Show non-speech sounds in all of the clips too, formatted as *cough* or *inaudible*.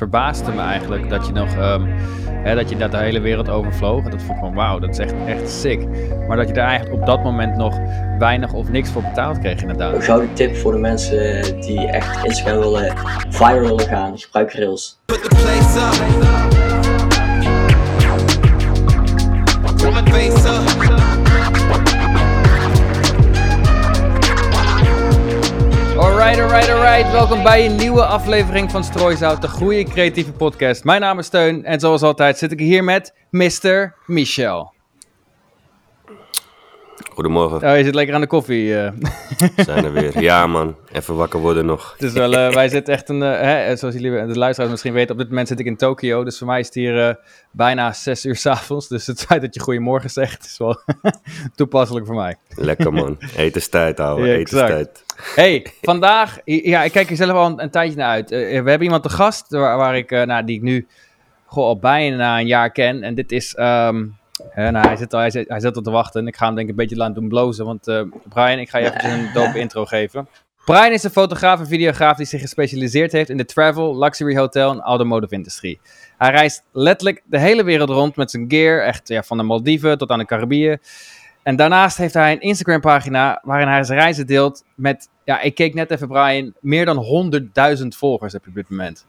verbaasde me eigenlijk dat je nog, ehm, hè, dat je dat de hele wereld overvloog. En dat vond ik van wauw, dat is echt, echt sick. Maar dat je daar eigenlijk op dat moment nog weinig of niks voor betaald kreeg inderdaad. Een gouden tip voor de mensen die echt Instagram willen viral willen gaan, gebruik Rails. Put the place up. Alright, alright, alright. Welkom bij een nieuwe aflevering van Strooizout, de goede creatieve podcast. Mijn naam is Steun en zoals altijd zit ik hier met Mr. Michel. Goedemorgen, Oh, je zit lekker aan de koffie. we zijn er weer. Ja man, even wakker worden nog. Het is wel, eh, wij zitten echt een, eh, hè, zoals jullie, de luisteraars misschien weten, op dit moment zit ik in Tokio. Dus voor mij is het hier bijna 6 uur s'avonds. Dus het feit dat je goedemorgen zegt is wel *laughs* toepasselijk voor mij. Lekker man, etenstijd ouwe, Ja, etenstijd. Hey, vandaag, ja, ik kijk er zelf al een, een tijdje naar uit. We hebben iemand te gast waar, waar ik, nou, die ik nu goh, al bijna een jaar ken. En dit is, ehm, hè, nou, hij, zit al, hij, zit, hij zit al te wachten. En ik ga hem denk ik een beetje laten doen blozen. Want eh, Brian, ik ga je even een dope *laughs* intro geven. Brian is een fotograaf en videograaf die zich gespecialiseerd heeft in de travel, luxury hotel en automotive industrie. Hij reist letterlijk de hele wereld rond met zijn gear, echt ja, van de Maldiven tot aan de Caribiën. En daarnaast heeft hij een Instagram pagina waarin hij zijn reizen deelt met, ja, ik keek net even Brian, meer dan 100.000 volgers heb je op dit moment.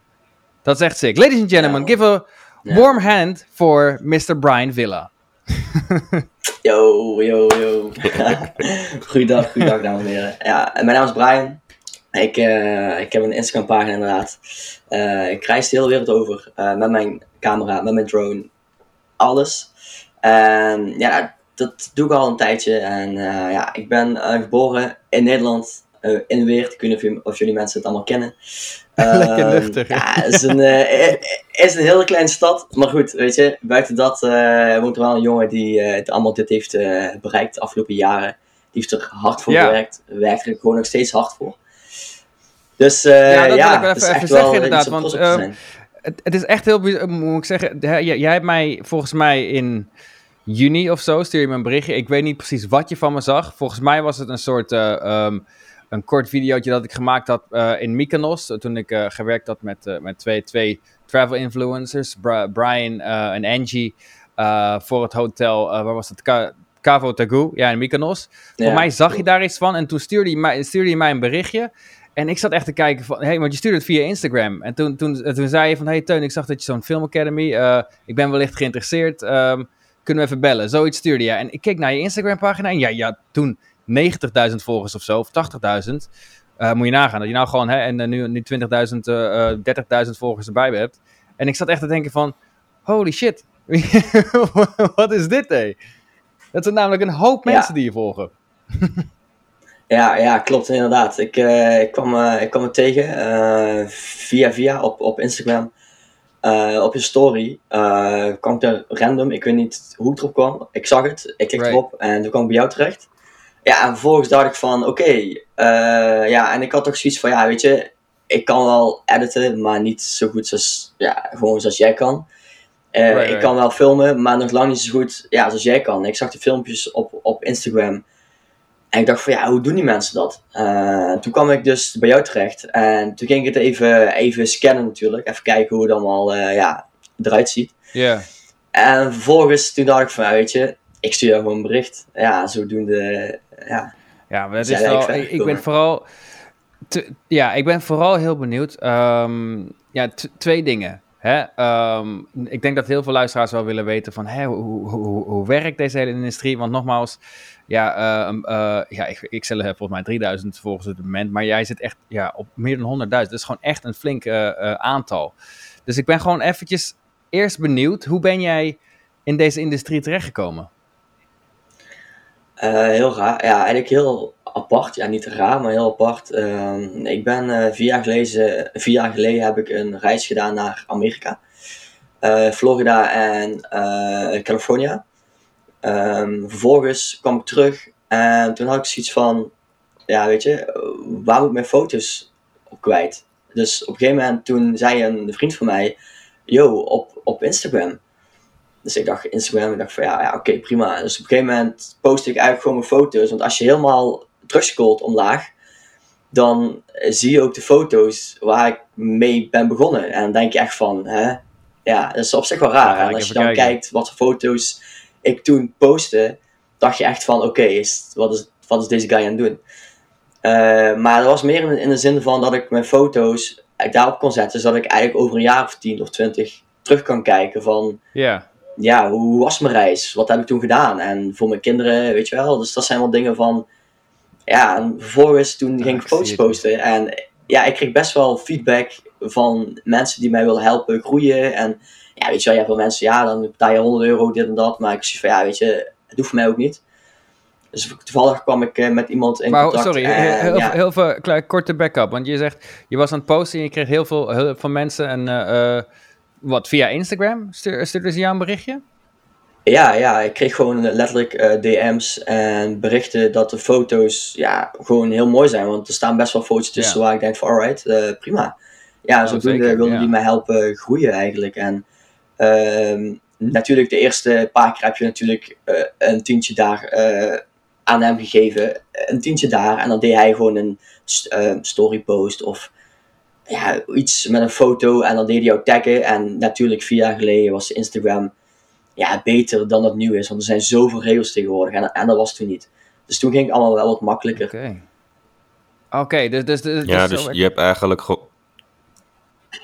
Dat is echt sick. Ladies and gentlemen, give a warm hand for Mr. Brian Villa. *laughs* Yo, yo, yo. *laughs* goeiedag, goeiedag dames en heren. Ja, mijn naam is Brian. Ik, eh, ik heb een Instagram pagina inderdaad. Eh, ik reis de hele wereld over eh, met mijn camera, met mijn drone. Alles. En ja, dat doe ik al een tijdje. En ja, ik ben geboren in Nederland. Eh, in Weert. Ik weet niet of, jullie- of jullie mensen het allemaal kennen. *laughs* Lekker Ehm, luchtig, hè? Ja, het is een, eh, is een hele kleine stad. Maar goed, weet je, buiten dat eh, woont er wel een jongen die eh, het allemaal dit heeft eh, bereikt de afgelopen jaren. Die heeft er hard voor Ja. gewerkt. Werkt er gewoon nog steeds hard voor. Dus eh, Ja, ja, dat wil ik wel even- zeggen inderdaad, want, eh, zijn. Het, het is echt heel moet ik zeggen. jij, jij hebt mij volgens mij in juni of zo, stuur je me een berichtje. Ik weet niet precies wat je van me zag. Volgens mij was het een soort, eh, ehm, een kort videootje dat ik gemaakt had eh, in Mykonos. Toen ik eh, gewerkt had met, eh, met twee, twee travel influencers, Bri- Brian en Angie, voor het hotel, waar was het? Ka- Cavo Tagu, ja, in Mykonos. Ja, Voor mij zag je daar iets van en toen stuurde je mij, stuurde je mij een berichtje. En ik zat echt te kijken van, hey, want je stuurde het via Instagram. En toen, toen, toen zei je van, hey Teun, ik zag dat je zo'n Film Academy, ik ben wellicht geïnteresseerd, ehm, kunnen we even bellen? Zoiets stuurde je. En ik keek naar je Instagram pagina en ja, ja, toen 90.000 volgers of zo, of 80.000. Eh, moet je nagaan, dat je nou gewoon, hè, en eh, nu, nu 20.000, eh, eh, 30.000 volgers erbij hebt. En ik zat echt te denken van, holy shit, *laughs* wat is dit, hé? Dat zijn namelijk een hoop Ja. mensen die je volgen. *laughs* Ja, ja, klopt inderdaad. Ik, ik, kwam, ik kwam het tegen via via op, op Instagram. Op je story eh, kwam ik er random, ik weet niet hoe ik erop kwam. Ik zag het, ik klikte Right. erop en toen kwam ik bij jou terecht. Ja, en vervolgens dacht ik van, oké, eh, ja, en ik had toch zoiets van, ja, weet je, ik kan wel editen, maar niet zo goed zoals, ja, gewoon zoals jij kan. Eh, Right, ik kan wel filmen, maar nog lang niet zo goed ja, zoals jij kan. Ik zag de filmpjes op, op Instagram. En ik dacht van ja, hoe doen die mensen dat? Eh, toen kwam ik dus bij jou terecht. En toen ging ik het even, even scannen natuurlijk. Even kijken hoe het allemaal ja, eruit ziet. Ja. En vervolgens toen dacht ik van ja, weet je, ik stuur jou gewoon een bericht. Ja, zodoende, ja. Ja, maar dat is wel. Ik, ik ben vooral. te- ja, ik ben vooral heel benieuwd. Ehm, ja, twee dingen. Hè? Ehm, ik denk dat heel veel luisteraars wel willen weten van hè, hoe, hoe, hoe, werkt deze hele industrie? Want nogmaals, ja, ehm, eh, ja ik, ik zelf heb volgens mij 3000 volgens het moment, maar jij zit echt ja, op meer dan 100.000. Dat is gewoon echt een flink eh, eh, aantal. Dus ik ben gewoon eventjes eerst benieuwd, hoe ben jij in deze industrie terechtgekomen? Eh, heel raar. Ja, eigenlijk heel apart. Ja, niet raar, maar heel apart. Ehm, ik ben eh, vier, jaar geleden, vier jaar geleden heb ik een reis gedaan naar Amerika. Eh, Florida en California. Ehm, vervolgens kwam ik terug en toen had ik zoiets van, ja weet je, waar moet ik mijn foto's op kwijt? Dus op een gegeven moment toen zei een vriend van mij, yo, op, op Instagram. Dus ik dacht Instagram, ik dacht van ja, ja oké, prima. Dus op een gegeven moment post ik eigenlijk gewoon mijn foto's. Want als je helemaal terugscrollt omlaag, dan zie je ook de foto's waar ik mee ben begonnen. En dan denk je echt van, hè, ja, dat is op zich wel raar. En als je dan kijken. kijkt wat voor foto's ik toen postte, dacht je echt van, oké, is, wat, is, wat is deze guy aan het doen? Eh, maar dat was meer in, in de zin van dat ik mijn foto's eh, daarop kon zetten, zodat ik eigenlijk over een jaar of tien of twintig terug kan kijken van, Ja, ja, hoe was mijn reis? Wat heb ik toen gedaan? En voor mijn kinderen, weet je wel. Dus dat zijn wel dingen van. Ja, en vervolgens toen Ja, ging ik foto's posten. En ja, ik kreeg best wel feedback van mensen die mij willen helpen groeien. En ja, weet je wel, je hebt wel mensen, ja, dan betaal je 100 euro, dit en dat. Maar ik zie van, ja, weet je, het hoeft voor mij ook niet. Dus toevallig kwam ik eh, met iemand in maar contact. sorry, en, heel, ja, heel veel klein, korte backup. Want je zegt, je was aan het posten en je kreeg heel veel hulp van mensen. En eh, eh, wat, via Instagram stuur- stuurden ze jou een berichtje? Ja, ja, ik kreeg gewoon letterlijk eh, DM's en berichten dat de foto's ja, gewoon heel mooi zijn. Want er staan best wel foto's tussen Ja. waar ik denk van alright, eh, prima. Ja, Oh, zodoende zeker, wilden ja. die mij helpen groeien eigenlijk. En ehm, natuurlijk de eerste paar keer heb je natuurlijk eh, een tientje daar aan hem gegeven. Een tientje daar en dan deed hij gewoon een st- story post of ja, iets met een foto en dan deed hij jou taggen. En natuurlijk vier jaar geleden was Instagram ja, beter dan het nu is. Want er zijn zoveel regels tegenwoordig. En, en dat was toen niet. Dus toen ging het allemaal wel wat makkelijker. Oké. Oké, dus, dus, dus, Ja, dus- dus je hebt eigenlijk gewoon.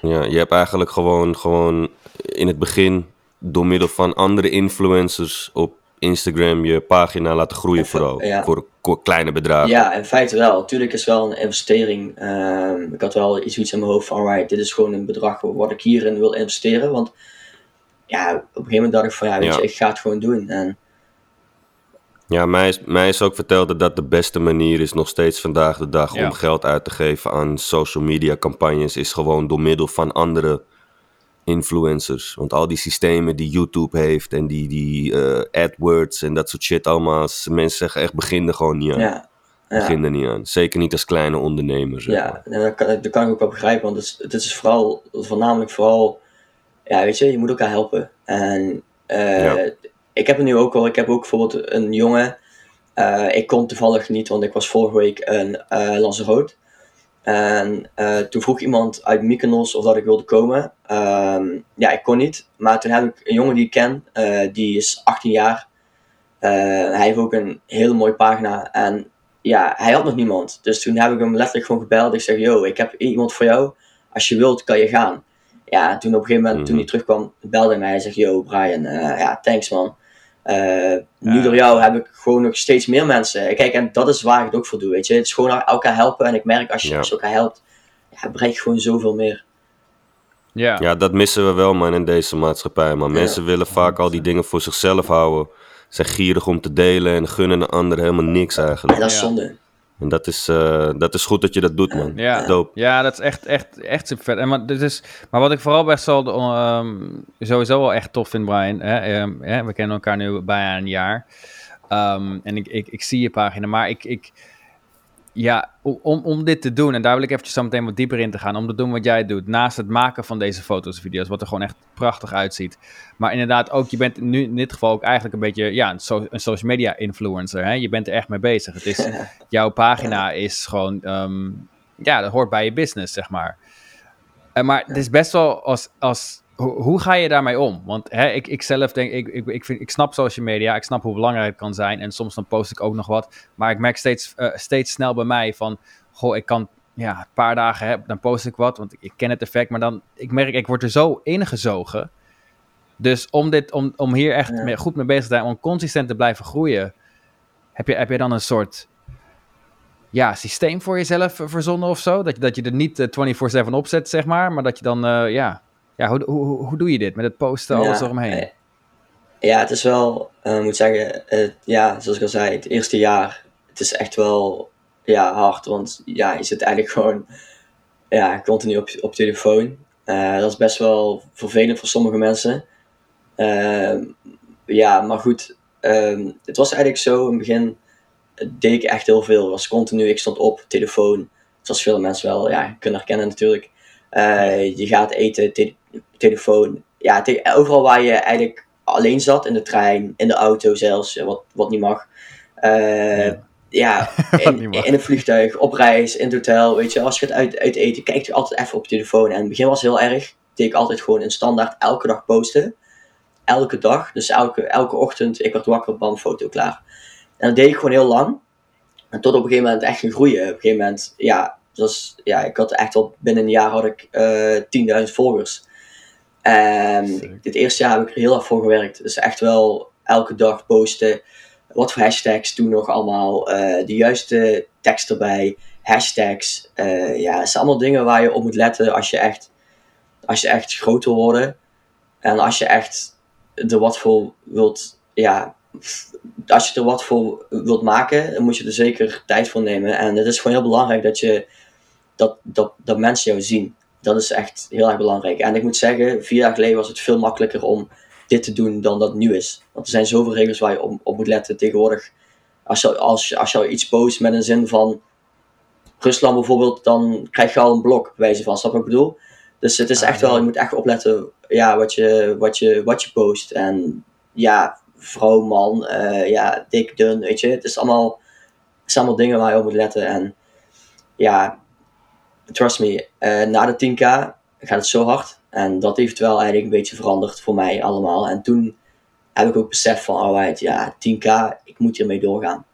Ja, je hebt eigenlijk gewoon, gewoon in het begin door middel van andere influencers op Instagram je pagina laten groeien Even, vooral. ja. Voor kleine bedragen. Ja, in feite wel. Tuurlijk is het wel een investering. Ehm, ik had wel iets iets in mijn hoofd van, alright, dit is gewoon een bedrag wat ik hierin wil investeren. Want ja, op een gegeven moment dacht ik van, ja, weet Ja. je, ik ga het gewoon doen. En Ja, mij is, mij is ook verteld dat dat de beste manier is nog steeds vandaag de dag Ja. om geld uit te geven aan social media campagnes. Is gewoon door middel van andere influencers. Want al die systemen die YouTube heeft en die, die eh, AdWords en dat soort shit allemaal. Mensen zeggen echt begin er gewoon niet aan. ja, ja. Begin er niet aan. Zeker niet als kleine ondernemer. Zeg maar. Ja, en dat, kan, dat kan ik ook wel begrijpen, want het is, het is vooral, voornamelijk vooral, ja, weet je, je moet elkaar helpen. En eh, Ja. ik heb het nu ook al, ik heb ook bijvoorbeeld een jongen, eh, ik kon toevallig niet, want ik was vorige week een Lanzarote. En eh, toen vroeg iemand uit Mykonos of dat ik wilde komen. Ehm, ja, ik kon niet, maar toen heb ik een jongen die ik ken, eh, die is 18 jaar. Eh, hij heeft ook een hele mooie pagina en ja, hij had nog niemand. Dus toen heb ik hem letterlijk gewoon gebeld. Ik zeg, yo, ik heb iemand voor jou. Als je wilt, kan je gaan. Ja, en toen op een gegeven moment, toen Mhm. hij terugkwam, belde hij mij. Hij zegt, yo, Brian, ja, thanks man. Eh, nu door jou heb ik gewoon nog steeds meer mensen. Kijk, en dat is waar ik het ook voor doe, weet je. Het is gewoon elkaar helpen. En ik merk, als je, Ja. als je elkaar helpt, ja, bereik je gewoon zoveel meer. ja. Ja, dat missen we wel, man, in deze maatschappij, man. Ja. Mensen willen vaak al die dingen voor zichzelf houden. Zijn gierig om te delen en gunnen een ander helemaal niks En eigenlijk. dat is Ja. zonde. En dat is, eh, dat is goed dat je dat doet, man. Ja, ja, dat is echt, echt, echt super vet. En maar, dit is, maar wat ik vooral best wel ehm, sowieso wel echt tof vind, Brian. Hè, ehm, hè, we kennen elkaar nu bijna een jaar. Ehm, en ik, ik, ik zie je pagina, maar ik, ik ja, om, om dit te doen, en daar wil ik eventjes zo meteen wat dieper in te gaan, om te doen wat jij doet, naast het maken van deze foto's en video's, wat er gewoon echt prachtig uitziet. Maar inderdaad ook, je bent nu in dit geval ook eigenlijk een beetje, ja, een, so- een social media influencer. Hè? Je bent er echt mee bezig. Het is, *laughs* jouw pagina is gewoon, ehm, ja, dat hoort bij je business, zeg maar. Eh, maar het is best wel als, als hoe, hoe ga je daarmee om? Want hè, ik, ik zelf denk, ik, ik, ik, vind, ik snap social media, ik snap hoe belangrijk het kan zijn. En soms dan post ik ook nog wat. Maar ik merk steeds, eh, steeds snel bij mij van, goh, ik kan, ja, een paar dagen heb, dan post ik wat, want ik, ik ken het effect. Maar dan, ik merk, ik word er zo ingezogen. Dus om, dit, om, om hier echt Ja. mee- goed mee bezig te zijn, om consistent te blijven groeien, heb je, heb je dan een soort ja, systeem voor jezelf eh, verzonnen of zo? Dat je, dat je er niet eh, 24-7 op zet, zeg maar, maar dat je dan, eh, ja, ja hoe, hoe, hoe, doe je dit met het posten, alles Ja, eromheen? eh, Ja, het is wel, ik moet zeggen, ja, zoals ik al zei, het eerste jaar, het is echt wel ja, hard. Want ja, je zit eigenlijk *laughs* gewoon ja, continu op, op telefoon. Eh, dat is best wel vervelend voor sommige mensen. Ehm, ja, maar goed, ehm, het was eigenlijk zo, in het begin deed ik echt heel veel. Het was continu, ik stond op, telefoon. Zoals veel mensen wel ja, kunnen herkennen natuurlijk. Eh, je gaat eten, te- telefoon. Ja, te- overal waar je eigenlijk alleen zat, in de trein, in de auto zelfs, eh, wat, wat niet mag. Eh, Ja. *laughs* in, in een vliegtuig, op reis, in het hotel, weet je, als je het uit, uit eten, kijk je altijd even op je telefoon. En in het begin was het heel erg, deed ik altijd gewoon een standaard elke dag posten. Elke dag, dus elke, elke ochtend, ik werd wakker, bam, foto klaar. En dat deed ik gewoon heel lang. En tot op een gegeven moment echt ging groeien. Op een gegeven moment, ja, dus, ja ik had echt al binnen een jaar had ik eh 10.000 volgers. En Sick. dit eerste jaar heb ik er heel erg voor gewerkt. Dus echt wel elke dag posten. Wat voor hashtags toen nog allemaal. eh, de juiste tekst erbij. Hashtags. eh, ja, het zijn allemaal dingen waar je op moet letten als je echt, als je echt groot wil worden. En als je echt er wat voor wilt, ja, als je er wat voor wilt maken, dan moet je er zeker tijd voor nemen. En het is gewoon heel belangrijk dat je, dat, dat, dat mensen jou zien. Dat is echt heel erg belangrijk. En ik moet zeggen, vier jaar geleden was het veel makkelijker om dit te doen dan dat het nu is. Want er zijn zoveel regels waar je op, op moet letten tegenwoordig. Als je, als, je, als je iets post met een zin van Rusland bijvoorbeeld, dan krijg je al een blok, bij wijze van. Snap wat ik bedoel? Dus het is echt wel, je moet echt opletten ja, wat, je, wat, je, wat je post. En ja, vrouw, man, eh, ja, dik, dun, weet je. Het is allemaal, het zijn allemaal dingen waar je op moet letten. En ja, trust me, eh, na de 10k gaat het zo hard. En dat heeft wel eigenlijk een beetje veranderd voor mij allemaal. En toen heb ik ook beseft van, alright, ja, 10k, ik moet hiermee doorgaan.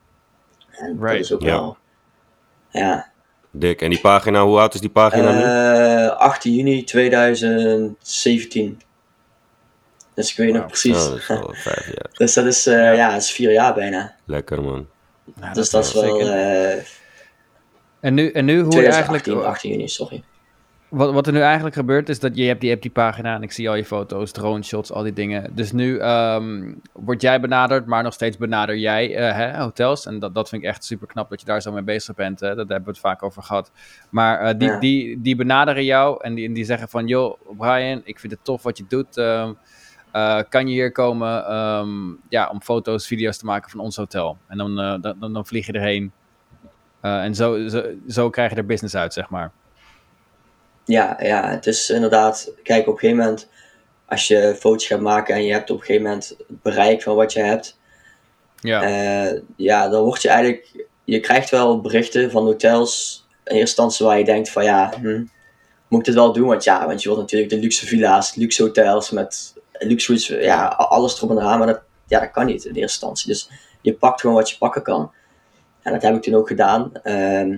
En dat Right. is ook Ja. wel, ja. Dik. En die pagina, hoe oud is die pagina nu? Eh 18 juni 2017. Dus ik weet nog precies. Oh, dat is al *laughs* vijf jaar. dus dat is, eh, ja, dat is vier jaar bijna. Lekker man. Dus dat is wel zeker. En nu, en nu hoe je 2018, eigenlijk... 18 juni, sorry. Wat, wat er nu eigenlijk gebeurt is dat je hebt die, hebt die pagina en ik zie al je foto's, drone shots, al die dingen. Dus nu ehm, word jij benaderd, maar nog steeds benader jij eh, hè, hotels. En dat, dat vind ik echt super knap dat je daar zo mee bezig bent. Hè? Daar hebben we het vaak over gehad. Maar eh, die, Ja. die, die benaderen jou en die, die zeggen van... joh, Brian, ik vind het tof wat je doet. ehm, eh, kan je hier komen ehm, ja, om foto's, video's te maken van ons hotel? En dan, dan, dan, dan vlieg je erheen. Eh, en zo, zo, zo krijg je er business uit, zeg maar. Ja, ja, het is inderdaad, kijk, op een gegeven moment, als je foto's gaat maken en je hebt op een gegeven moment het bereik van wat je hebt, Ja, eh, ja, dan word je eigenlijk, je krijgt wel berichten van hotels in eerste instantie waar je denkt van ja, hm, moet ik dit wel doen? Want ja, want je wilt natuurlijk de luxe villa's, luxe hotels met luxe ja, alles erop en eraan, maar dat, ja, dat kan niet in eerste instantie. Dus je pakt gewoon wat je pakken kan. En dat heb ik toen ook gedaan. Ehm,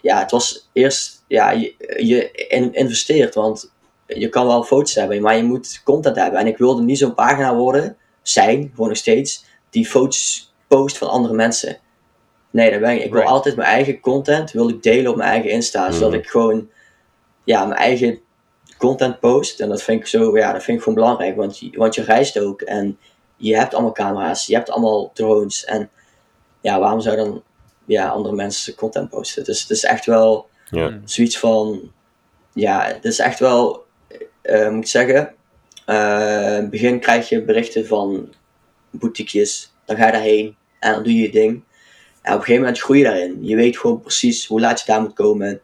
ja, het was eerst, ja, je, je in- investeert, want je kan wel foto's hebben, maar je moet content hebben. En ik wilde niet zo'n pagina worden, zijn, gewoon nog steeds, die foto's post van andere mensen. Nee, dat ben ik. Ik wil Right. altijd mijn eigen content, wil ik delen op mijn eigen Insta, zodat Mhm. ik gewoon, ja, mijn eigen content post. En dat vind ik zo, ja, dat vind ik gewoon belangrijk, want want je reist ook en je hebt allemaal camera's, je hebt allemaal drones en ja, waarom zou dan ja, andere mensen content posten? Dus het is echt wel Ja. Mm. zoiets van, ja, het is echt wel, eh, moet ik zeggen, eh, in het begin krijg je berichten van boutiquejes, dan ga je daarheen en dan doe je je ding. En op een gegeven moment groei je daarin. Je weet gewoon precies hoe laat je daar moet komen.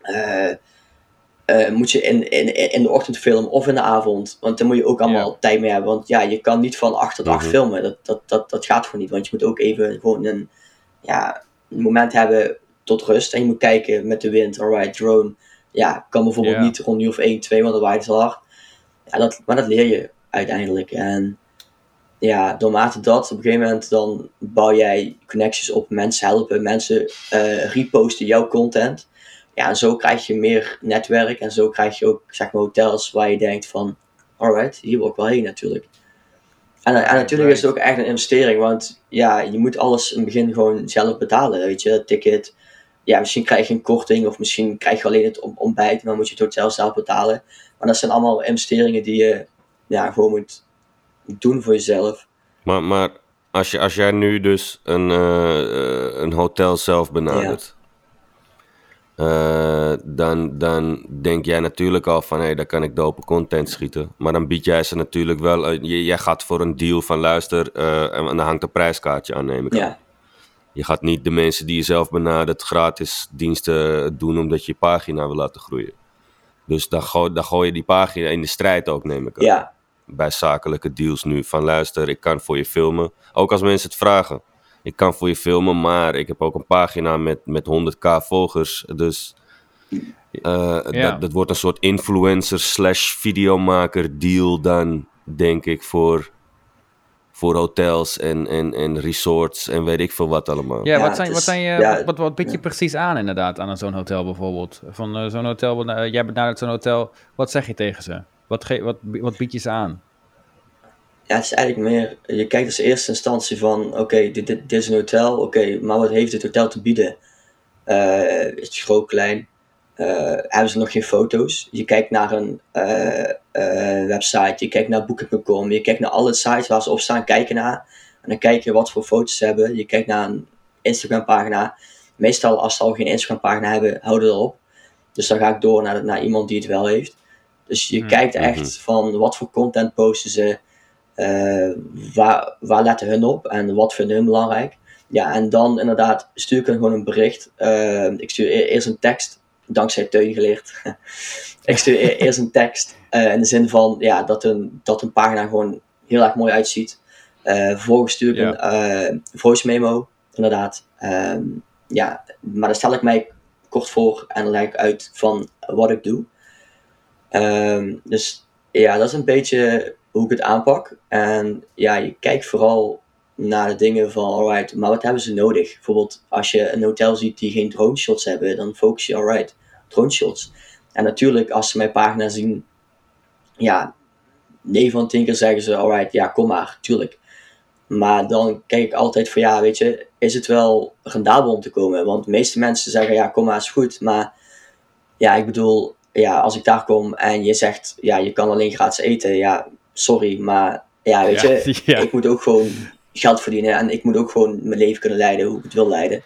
Eh, eh, moet je in, in, in de ochtend filmen of in de avond, want dan moet je ook allemaal Ja. tijd mee hebben. Want ja, je kan niet van 8 tot 8 Mhm. filmen, dat, dat, dat, dat gaat gewoon niet. Want je moet ook even gewoon een, ja, een moment hebben tot rust. En je moet kijken met de wind, alright, drone. Ja, kan bijvoorbeeld niet rond nu of 1, 2, want dan waait het al hard. Ja, dat, maar dat leer je uiteindelijk. En ja, doormate dat, op een gegeven moment dan bouw jij connecties op, mensen helpen, mensen eh, reposten jouw content. Ja, zo krijg je meer netwerk en zo krijg je ook, zeg maar, hotels waar je denkt van, alright, hier wil ik wel heen natuurlijk. En, en natuurlijk is het ook echt een investering, want ja, je moet alles in het begin gewoon zelf betalen, weet je, het ticket. Ja, misschien krijg je een korting of misschien krijg je alleen het ontbijt en dan moet je het hotel zelf betalen. Maar dat zijn allemaal investeringen die je ja, gewoon moet doen voor jezelf. Maar, maar als, je, als jij nu dus een, eh, eh, een hotel zelf benadert, eh, dan, dan denk jij natuurlijk al van hé, hey, daar kan ik dope content schieten. Maar dan bied jij ze natuurlijk wel, eh, je- jij gaat voor een deal van luister eh, en dan hangt een prijskaartje aan, neem ik aan. Je gaat niet de mensen die je zelf benadert gratis diensten doen omdat je je pagina wil laten groeien. Dus dan, gooi, dan gooi je die pagina in de strijd ook, neem ik aan ja, bij zakelijke deals nu. Van luister, ik kan voor je filmen. Ook als mensen het vragen. Ik kan voor je filmen, maar ik heb ook een pagina met, met 100k volgers. Dus eh, Ja. dat, dat wordt een soort influencer slash videomaker deal dan, denk ik, voor, voor hotels en, en, en resorts en weet ik veel wat allemaal. Ja, Ja, wat, zijn, wat, zijn je, ja, wat, wat, je precies aan inderdaad aan zo'n hotel bijvoorbeeld? Van eh, zo'n hotel, eh, jij benadert zo'n hotel, wat zeg je tegen ze? Wat, ge, wat, wat bied je ze aan? Ja, het is eigenlijk meer, je kijkt als eerste instantie van, oké, dit, dit, dit is een hotel, oké, maar wat heeft dit hotel te bieden? Eh, is het groot, klein? Eh, hebben ze nog geen foto's? Je kijkt naar een eh, website, je kijkt naar Booking.com, je kijkt naar alle sites waar ze op staan, kijken naar. En dan kijk je wat voor foto's ze hebben. Je kijkt naar een Instagram pagina. Meestal als ze al geen Instagram pagina hebben, houden ze erop. Dus dan ga ik door naar, naar iemand die het wel heeft. Dus je Hmm. kijkt echt van wat voor content posten ze, eh, waar, waar letten hun op en wat vinden hun belangrijk. Ja, en dan inderdaad stuur ik hun gewoon een bericht. Eh, ik stuur e- eerst een tekst, dankzij Teun geleerd. *laughs* ik stuur e- eerst een tekst eh, in de zin van ja, dat, een, dat een pagina gewoon heel erg mooi uitziet. Vervolgens stuur ik Ja. een voice memo, inderdaad. Ehm, ja, maar dan stel ik mij kort voor en dan leg ik uit van wat ik doe. Ehm, dus ja, dat is een beetje hoe ik het aanpak. En ja, je kijkt vooral naar de dingen van, alright, maar wat hebben ze nodig? Bijvoorbeeld, als je een hotel ziet die geen drone shots hebben, dan focus je, alright, drone shots. En natuurlijk, als ze mijn pagina zien, ja, 9 van 10 keer zeggen ze, alright, ja, kom maar, tuurlijk. Maar dan kijk ik altijd van, ja, weet je, is het wel rendabel om te komen? Want de meeste mensen zeggen, ja, kom maar, is goed. Maar ja, ik bedoel, ja, als ik daar kom en je zegt, ja, je kan alleen gratis eten, ja, sorry, maar ja, weet Ja, je, *laughs* ja. ik moet ook gewoon geld verdienen en ik moet ook gewoon mijn leven kunnen leiden hoe ik het wil leiden.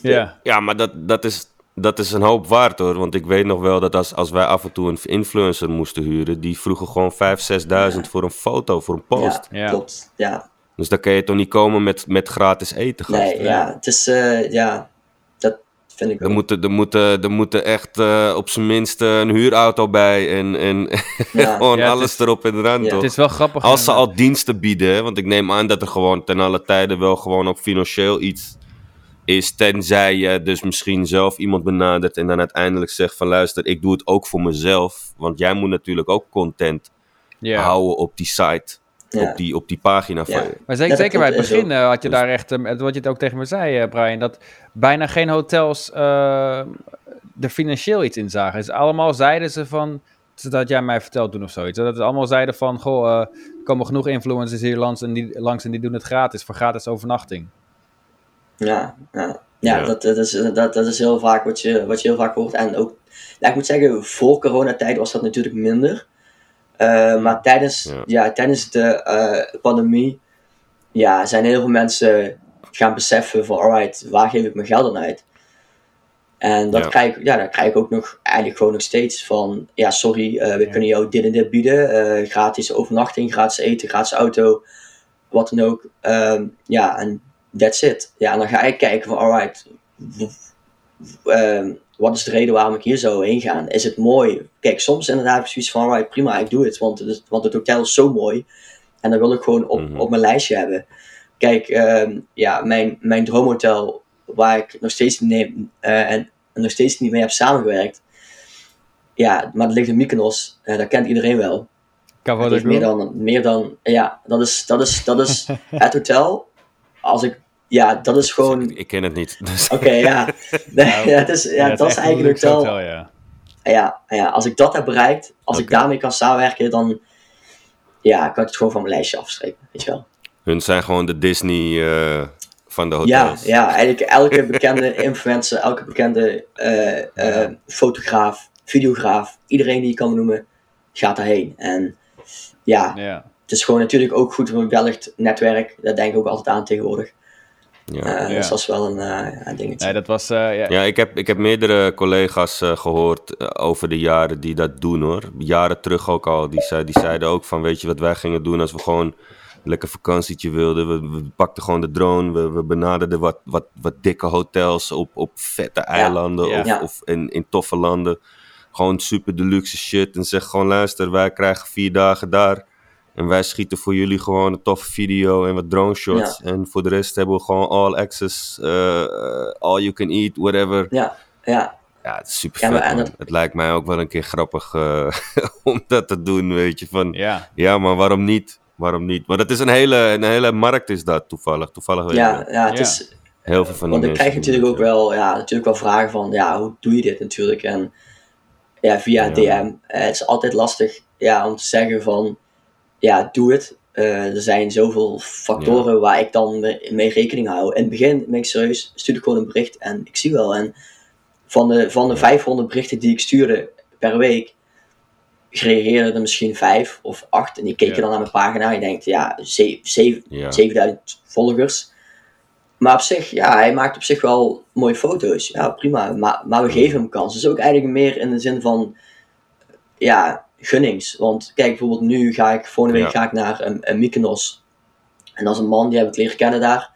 Ja, Ja, maar dat, dat, is, dat is een hoop waard hoor. Want ik weet nog wel dat als, als wij af en toe een influencer moesten huren, die vroegen gewoon 5.000, 6.000 voor een foto, voor een post. Ja, klopt. Ja, Dus dan kan je toch niet komen met, met gratis eten, gast. nee, ja, het is, eh, ja, vind ik Er ook. moeten, er moeten, er moeten echt eh, op zijn minst een huurauto bij en, en *laughs* Ja. gewoon Ja, alles is- erop en eraan, Ja. toch? het is wel grappig. Als ze al diensten bieden, want ik neem aan dat er gewoon ten alle tijde wel gewoon ook financieel iets is, tenzij je dus misschien zelf iemand benadert en dan uiteindelijk zegt van luister, ik doe het ook voor mezelf, want jij moet natuurlijk ook content ja. houden op die site, Ja. op, die, op die pagina van Ja. je. Maar zeker, bij het begin eh, had je Dus- daar echt, eh, wat je het ook tegen me zei, eh, Brian, dat bijna geen hotels eh, er financieel iets in zagen. Dus allemaal zeiden ze van, dat jij mij verteld toen of zoiets. Dat het allemaal zeiden van, goh, eh, er komen genoeg influencers hier langs en, die, langs en die doen het gratis, voor gratis overnachting. Ja, ja. ja, Ja. Dat, dat, is, dat, dat is heel vaak wat je, wat je heel vaak hoort. En ook, ja, ik moet zeggen, voor coronatijd was dat natuurlijk minder. Eh, maar tijdens, Ja. ja. tijdens de eh, pandemie ja, zijn heel veel mensen gaan beseffen van, alright, waar geef ik mijn geld aan uit? En dat Ja. krijg, ik- ja, dat krijg ik ook nog, eigenlijk gewoon nog steeds van, ja, sorry, eh, we Ja. kunnen jou dit en dit bieden. eh, gratis overnachting, gratis eten, gratis auto, wat dan ook. Ehm, ja, en that's it. Ja, en dan ga ik kijken van, alright, ehm, wat is de reden waarom ik hier zou heen gaan? Is het mooi? Kijk, soms inderdaad heb ik zoiets van, alright, prima, ik doe het, want het, want het hotel is zo mooi. En dat wil ik gewoon op, Mhm. op mijn lijstje hebben. Kijk, ehm, ja, mijn, mijn droomhotel, waar ik nog steeds, niet neem, eh, en nog steeds niet mee heb samengewerkt. Ja, maar dat ligt in Mykonos. eh, dat kent iedereen wel. Kan Het heeft meer dan, meer dan, ja, dat is, dat is, dat is *laughs* het hotel. Als ik, ja, dat is gewoon, Ik, oké, ik ken het niet. Dus, ja. *laughs* *laughs* Nee, ja, het is, ja, het dat is eigenlijk luxe wel, hotel, ja. ja, ja, als ik dat heb bereikt, als ik Oké. daarmee kan samenwerken, dan, ja, kan ik het gewoon van mijn lijstje afstrepen, weet je wel. Hun zijn gewoon de Disney eh, van de Ja, hotels. ja, eigenlijk elke *laughs* bekende influencer, elke bekende eh, eh, fotograaf, videograaf, iedereen die je kan noemen, gaat daarheen. En ja, ja. het is gewoon natuurlijk ook goed voor een Belgisch netwerk. Dat denk ik ook altijd aan tegenwoordig. Ja. Ja. Dus dat is wel een, eh, dingetje. Nee, dat was, eh, ja, Ja, ik heb, ik heb meerdere collega's eh, gehoord eh, over de jaren die dat doen hoor. Jaren terug ook al. Die, zei, die zeiden ook van weet je wat wij gingen doen als we gewoon lekker vakantietje wilden. We, we pakten gewoon de drone. We, we benaderden wat, wat, wat dikke hotels op, op vette eilanden Ja. of, Ja. of in, in toffe landen. Gewoon super deluxe shit. En zeg gewoon luister, wij krijgen vier dagen daar. En wij schieten voor jullie gewoon een toffe video en wat drone shots. En voor de rest hebben we gewoon all access, eh, eh, all you can eat, whatever. Ja, ja, Ja, het is super Ja, vet, maar- en man. dat- Het lijkt mij ook wel een keer grappig eh, *laughs* om dat te doen, weet je. Van, Ja. ja, maar waarom niet? Waarom niet? Maar dat is een hele, een hele markt is dat toevallig. Toevallig ja, wel. ja, het Ja. is, Heel veel van die Want ik krijg natuurlijk ook ja. wel, ja, natuurlijk wel vragen van, ja, hoe doe je dit natuurlijk? En ja, via Ja. DM. Eh, het is altijd lastig ja, om te zeggen van, ja, doe het. Eh, er zijn zoveel factoren waar ik dan mee, mee rekening hou. In het begin ben ik serieus, stuur ik gewoon een bericht en ik zie wel. En van de, van de 500 berichten die ik stuurde per week, reageerden er misschien vijf of acht. En die keken Ja. dan naar mijn pagina en je denkt, ja, ze- zeven, Ja. 7000 volgers. Maar op zich, ja, hij maakt op zich wel mooie foto's. Ja, prima. Maar, maar we geven hem kans. Dus ook eigenlijk meer in de zin van, ja, gunnings. Want kijk, bijvoorbeeld nu ga ik, volgende week Ja. ga ik naar een, een Mykonos. En dat is een man, die heb ik leren kennen daar.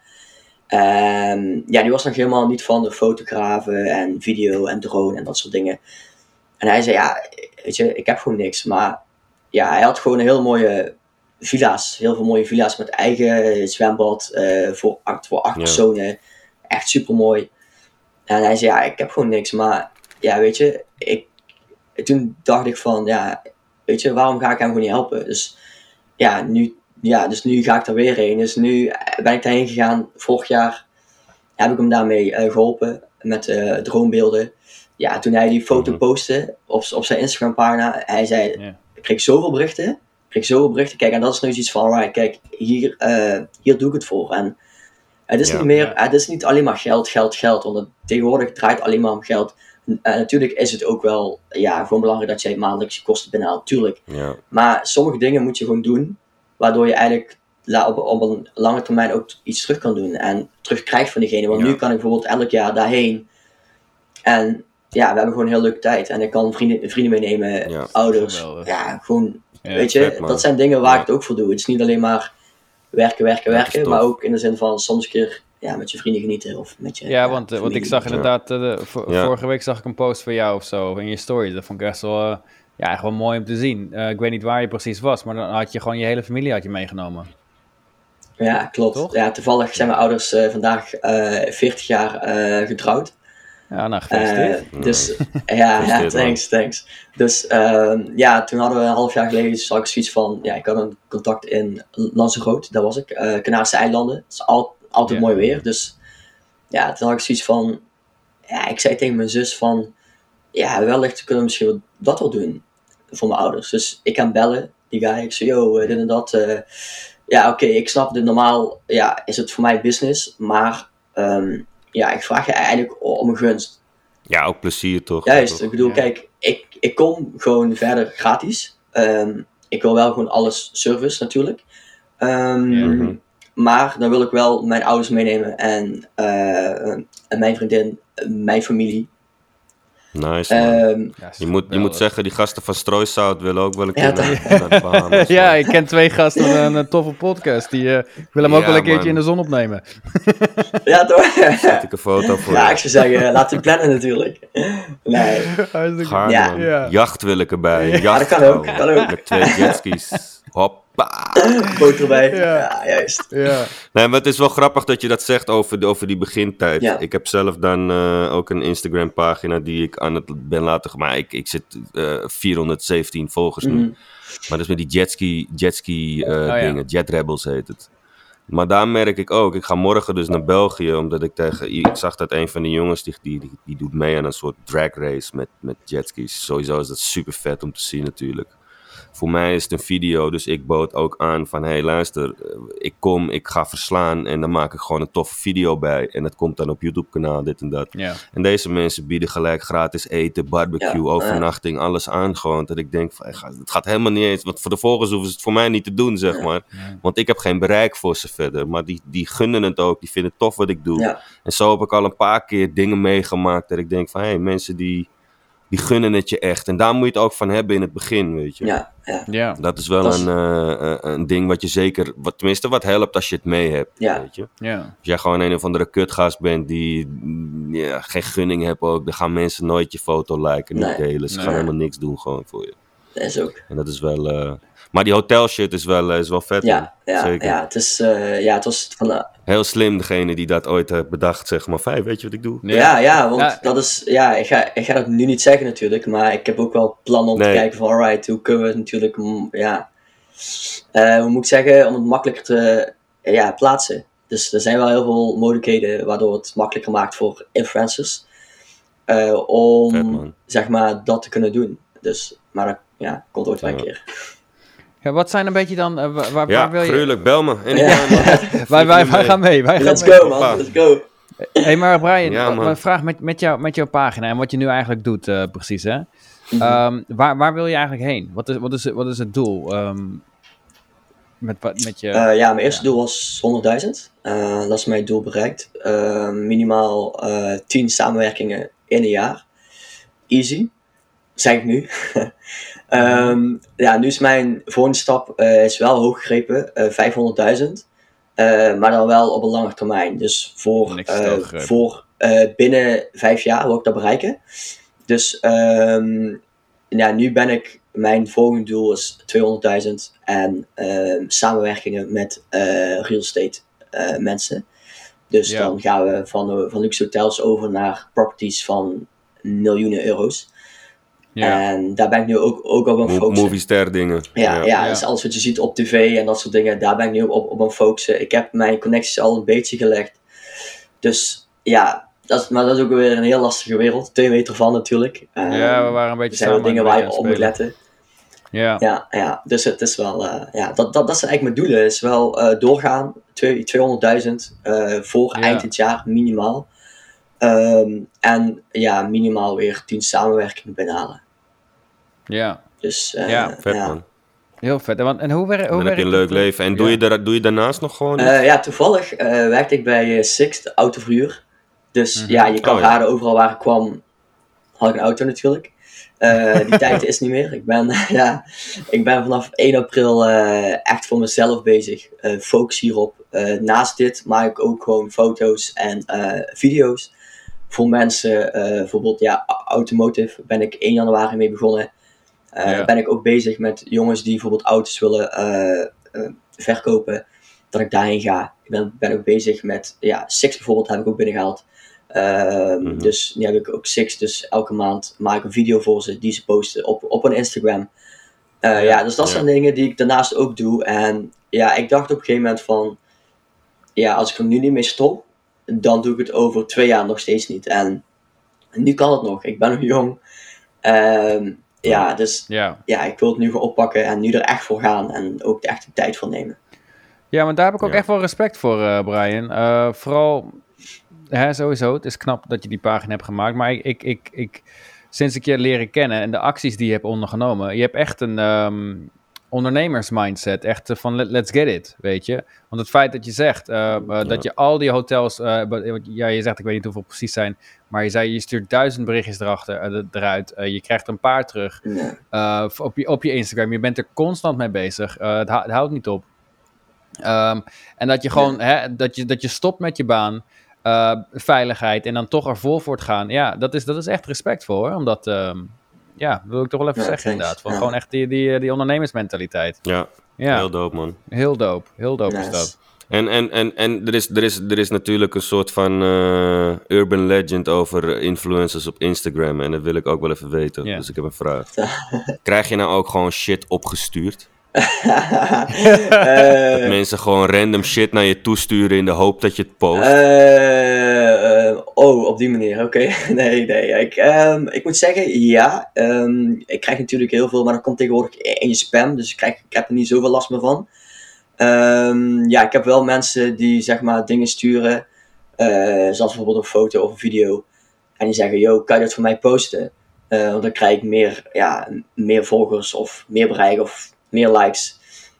En ja, die was nog helemaal niet van de fotografen en video en drone en dat soort dingen. En hij zei, ja, weet je, ik heb gewoon niks. Maar ja, hij had gewoon een heel mooie villa's. Heel veel mooie villa's met eigen zwembad eh, voor, acht, voor acht Ja. personen. Echt super mooi. En hij zei, ja, ik heb gewoon niks. Maar ja, weet je, ik, toen dacht ik van, ja, weet je, waarom ga ik hem gewoon niet helpen? Dus ja, nu, ja, dus nu ga ik er weer heen. Dus nu ben ik daarheen gegaan. Vorig jaar heb ik hem daarmee eh, geholpen met eh, droombeelden. Ja, toen hij die foto Mhm. postte op, op zijn Instagram pagina, hij zei, ik kreeg zoveel berichten. Ik kreeg zoveel berichten. Kijk, en dat is nu iets van, alright, kijk, hier, eh, hier doe ik het voor. En het is Ja. niet meer, Ja. het is niet alleen maar geld, geld, geld. Want het tegenwoordig draait alleen maar om geld. En natuurlijk is het ook wel, ja, gewoon belangrijk dat jij maandelijks je kosten binnenhaalt, tuurlijk. Ja, Maar sommige dingen moet je gewoon doen, waardoor je eigenlijk la- op, op een lange termijn ook iets terug kan doen en terugkrijgt van diegene. Want Ja. nu kan ik bijvoorbeeld elk jaar daarheen en ja, we hebben gewoon een heel leuke tijd. En ik kan vrienden, vrienden meenemen, Ja. ouders. Geweldig. Ja, gewoon, Ja, weet je, vet, dat zijn dingen waar Ja. ik het ook voor doe. Het is niet alleen maar werken, werken, werken, maar ook in de zin van soms een keer ja, met je vrienden genieten of met je Ja, want, want ik zag inderdaad, eh, de- vo- Ja. vorige week zag ik een post van jou of zo in je story. Dat vond ik echt wel, eh, ja, echt wel mooi om te zien. Eh, ik weet niet waar je precies was, maar dan had je gewoon je hele familie had je meegenomen. Ja, klopt. Toch? Ja, toevallig zijn mijn ouders vandaag eh 40 jaar eh, getrouwd. Ja, nou, gefeliciteerd. Eh, dus ja, ja, man. thanks, thanks. Dus ehm, ja, toen hadden we een half jaar geleden, dus had ik zoiets van, ja, ik had een contact in Lanzarote, daar was ik, eh Canarische eilanden. Het is al, altijd Ja. mooi weer, dus ja, toen had ik zoiets van, ja, ik zei tegen mijn zus van, ja, wellicht kunnen we misschien wat- dat wel doen voor mijn ouders. Dus ik kan bellen, die guy, ik zei, yo, eh, dit en dat. eh, ja, oké, ik snap dit normaal, ja, is het voor mij business, maar ehm, ja, ik vraag je eigenlijk om een gunst. ja ook plezier toch? Juist, Toch? ik bedoel, Ja. kijk, ik, ik kom gewoon verder gratis. Ehm, ik wil wel gewoon alles service natuurlijk. Ehm, Ja. Mhm. Maar dan wil ik wel mijn ouders meenemen en, eh, en mijn vriendin, mijn familie. Nice, man. Ehm, Ja, je, moet, je moet zeggen, die gasten van Strooisout willen ook wel een Ja, keer naar, naar de Bahamas. *laughs* ja, ik ken twee gasten met een, eh, toffe podcast. Die eh, willen hem ook Ja, wel een keertje man. in de zon opnemen. ja, toch? Zet ik een foto voor ja, ik zou zeggen, laten we plannen natuurlijk. Nee, Gaarne, Ja. man. Ja. Jacht wil ik erbij. Ja, Jacht dat kan ook, kan ook. Met twee jetskis. Hoppa. Boot erbij. Ja. Ja, juist. Ja, Nee, maar het is wel grappig dat je dat zegt over, de- over die begintijd. Ja. Ik heb zelf dan eh, ook een Instagram pagina die ik aan het ben laten... Maar ik, ik zit eh 417 volgers nu. Mhm. Maar dat is met die jetski, jetski eh, Oh, ja. dingen. Jet Rebels heet het. Maar daar merk ik ook. Ik ga morgen dus naar België. Omdat ik tegen... Ik zag dat een van die jongens die, die, die, die doet mee aan een soort drag race met, met jetskis. Sowieso is dat super vet om te zien natuurlijk. Voor mij is het een video, dus ik bood ook aan van... Hé, hey, luister, eh, ik kom, ik ga verslaan en dan maak ik gewoon een toffe video bij. En dat komt dan op YouTube-kanaal, dit en dat. ja. En deze mensen bieden gelijk gratis eten, barbecue, Ja, overnachting, alles aan gewoon. Dat ik denk, van, het gaat helemaal niet eens. Want voor de volgers hoeven ze het voor mij niet te doen, zeg maar. Want ik heb geen bereik voor ze verder. Maar die, die gunnen het ook, die vinden het tof wat ik doe. Ja. En zo heb ik al een paar keer dingen meegemaakt dat ik denk van... Hé, hey, mensen die, die gunnen het je echt. En daar moet je het ook van hebben in het begin, weet je. Ja, ja, ja. Dat is wel Dat is- een, eh, eh, een ding wat je zeker... Wat, tenminste, wat helpt als je het mee hebt, Ja. weet je. ja. Als jij gewoon een of andere kutgast bent die mm, ja, geen gunning hebt ook, dan gaan mensen nooit je foto liken, niet Nee, delen. Ze nee. gaan helemaal niks doen gewoon voor je. dat is ook. En dat is wel... eh, Maar die hotel shit is wel, is wel vet. Ja, ja, Zeker. ja, het is, eh, ja, het was van, Heel slim, degene die dat ooit heeft bedacht, zeg maar. Vijf, weet je wat ik doe? ja, ja, want Ja. dat is, ja, ik ga, ik ga dat nu niet zeggen natuurlijk, maar ik heb ook wel plannen om Nee. te kijken van, alright, hoe kunnen we het natuurlijk, mm, ja, eh, hoe moet ik zeggen, om het makkelijker te, ja, plaatsen. Dus er zijn wel heel veel mogelijkheden waardoor het makkelijker maakt voor influencers, eh, om, Vet, zeg maar, dat te kunnen doen. Dus, maar dat, ja, komt ooit wel een keer. Ja, wat zijn een beetje dan, eh, waar, waar, Ja, waar wil je... gruwelijk. Bel me. En Ja. Wij, wij, wij gaan mee, wij gaan Let's mee. go man, let's go. hey, maar Brian, Ja, man. vraag met, met, jou, met jouw pagina en wat je nu eigenlijk doet, eh, precies hè. Mhm. Ehm, waar, waar wil je eigenlijk heen? Wat is, wat is, wat is het doel? Ehm, met, wat- met je... Eh, ja, mijn eerste doel was 100.000. Eh, dat is mijn doel bereikt. Eh, minimaal eh 10 samenwerkingen in een jaar. Easy, zeg ik nu. *laughs* Ehm, ja, nu is mijn volgende stap eh, is wel hoog gegrepen, eh 500.000. Eh, maar dan wel op een lange termijn. Dus voor, eh, voor eh, binnen vijf jaar wil ik dat bereiken. Dus ehm, ja, nu ben ik, mijn volgende doel is 200.000 en ehm, samenwerkingen met eh, real estate eh, mensen. Dus Ja. dan gaan we van, eh, van luxe hotels over naar properties van miljoenen euro's. Ja. En daar ben ik nu ook, ook op aan Mo- focussen. movie ster dingen. Ja, ja, Ja. dus alles wat je ziet op tv en dat soort dingen, daar ben ik nu op, op aan focussen. Ik heb mijn connecties al een beetje gelegd. Dus ja, dat, is- maar dat is ook weer een heel lastige wereld. Twee meter van natuurlijk. Ehm, ja, we waren een er beetje zijn wel samen dingen een waar je op moet letten. Ja. Ja, ja, dus het is wel, eh, ja, dat, dat, dat zijn eigenlijk mijn doelen. Is wel eh, doorgaan, twee- 200.000 eh, voor Ja. eind dit jaar minimaal. Ehm, en ja, minimaal weer 10 samenwerkingen binnenhalen. Ja, Dus eh, Ja, Vet, ja. man. heel vet. En, want- en hoe, wer, hoe Dan heb je een leuk leven. En doe, ja. je, daar, doe je daarnaast nog gewoon? Eh, ja, toevallig eh, werkte ik bij Sixt, de autoverhuur. Dus Mhm. ja, je kan Oh, ja. raden, overal waar ik kwam, had ik een auto natuurlijk. Eh, die *laughs* tijd is niet meer. Ik ben, *laughs* ja, ik ben vanaf 1 april eh, echt voor mezelf bezig. Eh, focus hierop. Eh, naast dit maak ik ook gewoon foto's en eh, video's. Voor mensen, eh, bijvoorbeeld ja, automotive, ben ik 1 januari mee begonnen. Eh, Ja. Ben ik ook bezig met jongens die bijvoorbeeld auto's willen eh, eh, verkopen dat ik daarheen ga. Ik ben, ben ook bezig met, ja, Six bijvoorbeeld heb ik ook binnengehaald. Ehm, Mhm. Dus nu heb ik ook Six, dus elke maand maak ik een video voor ze die ze posten op, op een Instagram. Ja. ja, dus dat Ja. zijn dingen die ik daarnaast ook doe. En ja, ik dacht op een gegeven moment van, ja, als ik er nu niet mee stop, dan doe ik het over twee jaar nog steeds niet. En nu kan het nog, ik ben nog jong. Ehm, ja, dus Ja. ja, ik wil het nu gewoon oppakken en nu er echt voor gaan en ook de echte tijd voor nemen. Ja, maar daar heb ik ook Ja. echt wel respect voor, eh, Brian. Eh, vooral, hè, sowieso, het is knap dat je die pagina hebt gemaakt. Maar ik, ik, ik, ik, sinds ik je leren kennen en de acties die je hebt ondergenomen, je hebt echt een ehm, ondernemersmindset. Echt eh, van let- let's get it, weet je. Want het feit dat je zegt eh, eh, dat je al die hotels, ja, je zegt, ik weet niet hoeveel precies zijn, maar je zei, je stuurt duizend berichtjes erachter, eruit. Je krijgt een paar terug Ja. op, je, op je Instagram. Je bent er constant mee bezig. Het, het houdt niet op. Ehm, en dat je gewoon, hè, dat, je, dat je stopt met je baan, veiligheid en dan toch er vol voor het gaan. Ja, dat is, dat is echt respectvol hoor. Omdat, ehm, ja, dat wil ik toch wel even Ja, zeggen thanks. inderdaad. Van Ja. gewoon echt die, die, die ondernemersmentaliteit. Ja, Ja, heel dope, man. heel dope. Heel dope is dat. En, en, en, en er, is, er, is, er is natuurlijk een soort van eh, urban legend over influencers op Instagram. En dat wil ik ook wel even weten. Dus ik heb een vraag. *laughs* Krijg je nou ook gewoon shit opgestuurd? Eh, Dat mensen gewoon random shit naar je toesturen in de hoop dat je het post? eh, eh, oh, op die manier, oké. *laughs* nee, nee. Ik, ehm, ik moet zeggen, ja. ehm, ik krijg natuurlijk heel veel, maar dat komt tegenwoordig in je spam. Dus ik, krijg, ik heb er niet zoveel last meer van. Ehm, ja, ik heb wel mensen die zeg maar dingen sturen. zoals bijvoorbeeld een foto of een video. En die zeggen, yo, kan je dat voor mij posten? Want dan krijg ik meer, ja, meer volgers of meer bereik of meer likes.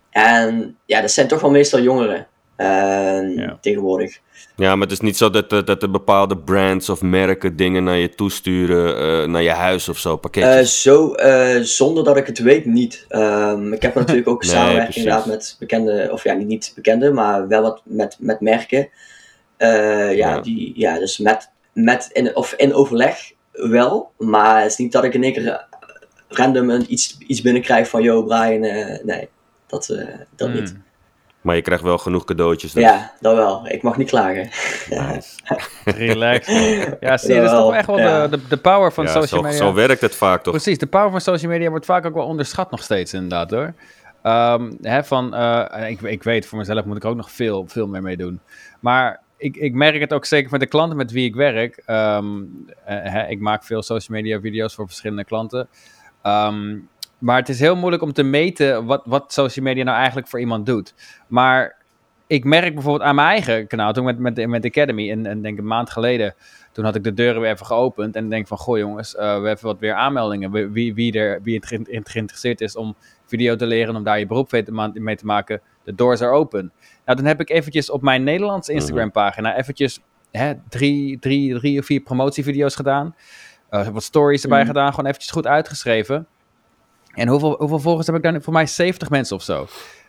En ja, dat zijn toch wel meestal jongeren eh, Ja. tegenwoordig. Ja, maar het is niet zo dat, dat, dat er bepaalde brands of merken dingen naar je toesturen, eh, naar je huis of zo, Eh, pakketjes. zo, eh, zonder dat ik het weet, niet. Ehm, ik heb *laughs* natuurlijk ook Nee, samenwerking inderdaad met bekende, of ja, niet, niet bekende, maar wel wat met, met merken. Eh, ja, Ja. Die, ja, dus met, met in, of in overleg wel, maar het is niet dat ik in één keer random een, iets, iets binnenkrijg van, yo Brian, eh, nee, dat, eh, dat Hmm. niet. Maar je krijgt wel genoeg cadeautjes. dus. Ja, dat wel. Ik mag niet klagen. Nice. *laughs* Relax. Ja, zie je, dat is toch echt wel ja. de, de, power van Ja, social zo, media. zo werkt het vaak toch? Precies, de power van social media wordt vaak ook wel onderschat nog steeds inderdaad hoor. Ehm, hè, van, eh, ik, ik weet, voor mezelf moet ik er ook nog veel, veel meer mee doen. Maar ik, ik merk het ook zeker met de klanten met wie ik werk. Ehm, eh, hè, ik maak veel social media video's voor verschillende klanten. Ehm, maar het is heel moeilijk om te meten wat, wat social media nou eigenlijk voor iemand doet. Maar ik merk bijvoorbeeld aan mijn eigen kanaal, toen met, met, met Academy, en, en denk een maand geleden, toen had ik de deuren weer even geopend en denk van, goh jongens, eh, we hebben wat weer aanmeldingen. Wie, wie, er, wie het geïnteresseerd is om video te leren, om daar je beroep mee te, ma- mee te maken, de doors are open. Nou, dan heb ik eventjes op mijn Nederlandse Instagram pagina eventjes hè, drie, drie, drie of vier promotievideo's gedaan. Eh, wat stories erbij Mhm. gedaan, gewoon eventjes goed uitgeschreven. En hoeveel, hoeveel volgers heb ik daar nu? Voor mij 70 mensen of zo.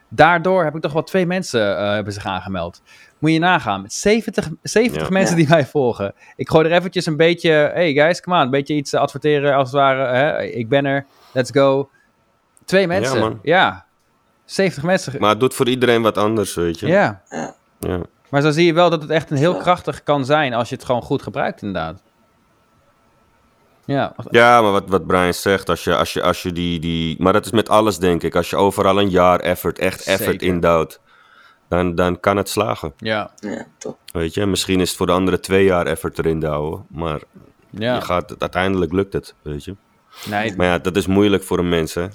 Daardoor heb ik toch wel twee mensen eh, hebben zich aangemeld. Moet je nagaan. Met 70, 70 Ja. mensen Ja. die mij volgen. Ik gooi er eventjes een beetje... Hey guys, come on. Een beetje iets adverteren als het ware. Hè? Ik ben er. Let's go. Twee mensen. man. Ja. 70 mensen. Maar het doet voor iedereen wat anders, weet je. ja. Ja. Maar zo zie je wel dat het echt een heel Ja. krachtig kan zijn als je het gewoon goed gebruikt inderdaad. Ja. Ja, maar wat, wat Brian zegt, als je, als je, als je die, die... Maar dat is met alles, denk ik. Als je overal een jaar effort, echt effort indouwt, dan, dan kan het slagen. Ja. Ja, top. Weet je, misschien is het voor de andere twee jaar effort erin douwen, maar Ja. je gaat, uiteindelijk lukt het, weet je. Nee, Maar ja, dat is moeilijk voor een mens, hè.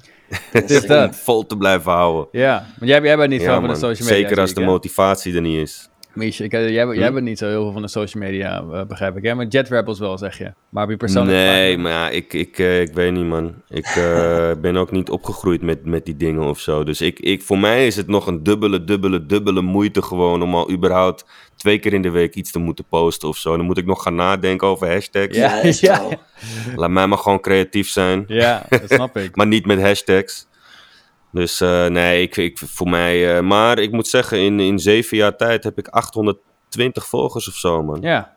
het is *laughs* dat. Vol te blijven houden. Ja. Want jij, jij bent niet Ja, van de social media. Zeker als de motivatie er niet is. Miesje, ik, jij, jij Hm? bent niet zo heel veel van de social media, eh, begrijp ik. Hè? Maar Jet Rebels wel, zeg je. Maar op je persoonlijke Nee, maar ja, ik, ik, eh, ik weet niet, man. Ik eh, *laughs* ben ook niet opgegroeid met, met die dingen of zo. Dus ik, ik, voor mij is het nog een dubbele, dubbele, dubbele moeite gewoon om al überhaupt twee keer in de week iets te moeten posten of zo. Dan moet ik nog gaan nadenken over hashtags. Ja, Ja. *laughs* Laat mij maar gewoon creatief zijn. Ja, dat snap ik. *laughs* Maar niet met hashtags. Dus eh, nee, ik, ik, voor mij... eh, maar ik moet zeggen, in, in zeven jaar tijd heb ik 820 volgers of zo, man. Ja.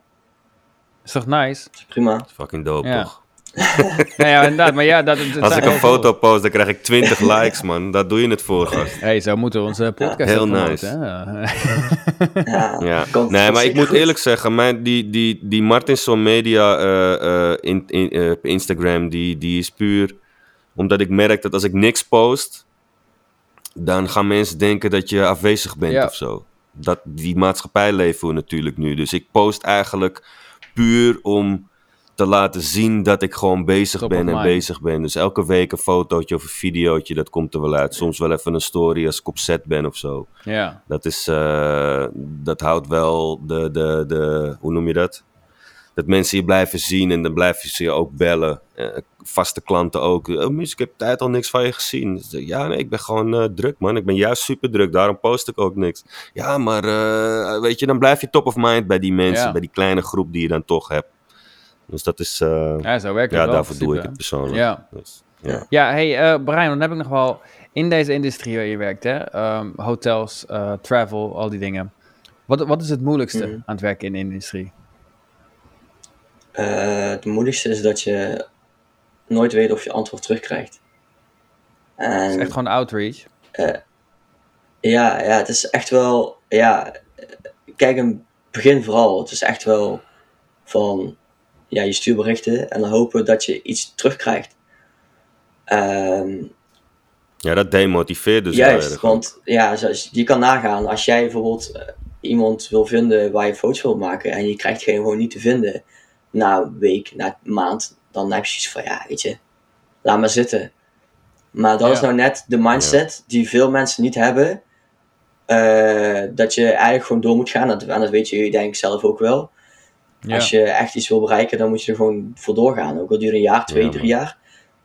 Is toch nice? Prima. Fucking dope, Ja. toch? *laughs* Nou ja, inderdaad. Maar ja, dat, dat Als ik een foto post, dan krijg ik 20 *laughs* likes, man. Daar doe je het voor, gast. hey, zo moeten we onze podcast Heel nice. hè? *laughs* Ja, Ja. komt- Nee, komt maar ik moet eerlijk zeggen, mijn, die, die, die Martinson Media eh, eh, in, in, eh, op Instagram, die, die is puur omdat ik merk dat als ik niks post, dan gaan mensen denken dat je afwezig bent Ja. of zo. Dat, die maatschappij leven we natuurlijk nu. Dus ik post eigenlijk puur om te laten zien dat ik gewoon bezig Top ben en bezig ben. Dus elke week een fotootje of een videootje, dat komt er wel uit. Soms wel even een story als ik op set ben of zo. Ja. Dat is, eh, dat houdt wel de, de, de, hoe noem je dat? Dat mensen je blijven zien en dan blijven ze je ook bellen. Eh, vaste klanten ook. Oh, Mies, ik heb tijd al niks van je gezien. Dus, ja, nee, ik ben gewoon eh, druk, man. Ik ben juist super druk, daarom post ik ook niks. Ja, maar eh, weet je, dan blijf je top of mind bij die mensen, Ja. bij die kleine groep die je dan toch hebt. Dus dat is, eh, ja, zo werkt het ja, wel. daarvoor doe ik het persoonlijk. Ja. Dus, ja. Ja, hey eh, Brian, dan heb ik nog wel in deze industrie waar je werkt, hè? ehm, hotels, eh, travel, al die dingen. Wat, wat is het moeilijkste Mhm. aan het werken in de industrie? Eh, het moeilijkste is dat je nooit weet of je antwoord terugkrijgt. En Het is echt gewoon outreach. ja, ja, het is echt wel, ja, eh, kijk, in het begin vooral, het is echt wel van, ja, je stuurt berichten en dan hopen dat je iets terugkrijgt. Ehm, ja, dat demotiveert dus Juist, want ja, zoals, je kan nagaan als jij bijvoorbeeld eh, iemand wil vinden waar je foto's wil maken en je krijgt geen gewoon niet te vinden na een week, na een maand, dan heb je zoiets van ja, weet je, laat maar zitten. Maar dat Ja. is nou net de mindset die veel mensen niet hebben. eh, dat je eigenlijk gewoon door moet gaan. Dat, en dat weet je denk ik zelf ook wel. Ja. Als je echt iets wil bereiken, dan moet je er gewoon voor doorgaan. Ook al duurt een jaar, twee, drie jaar.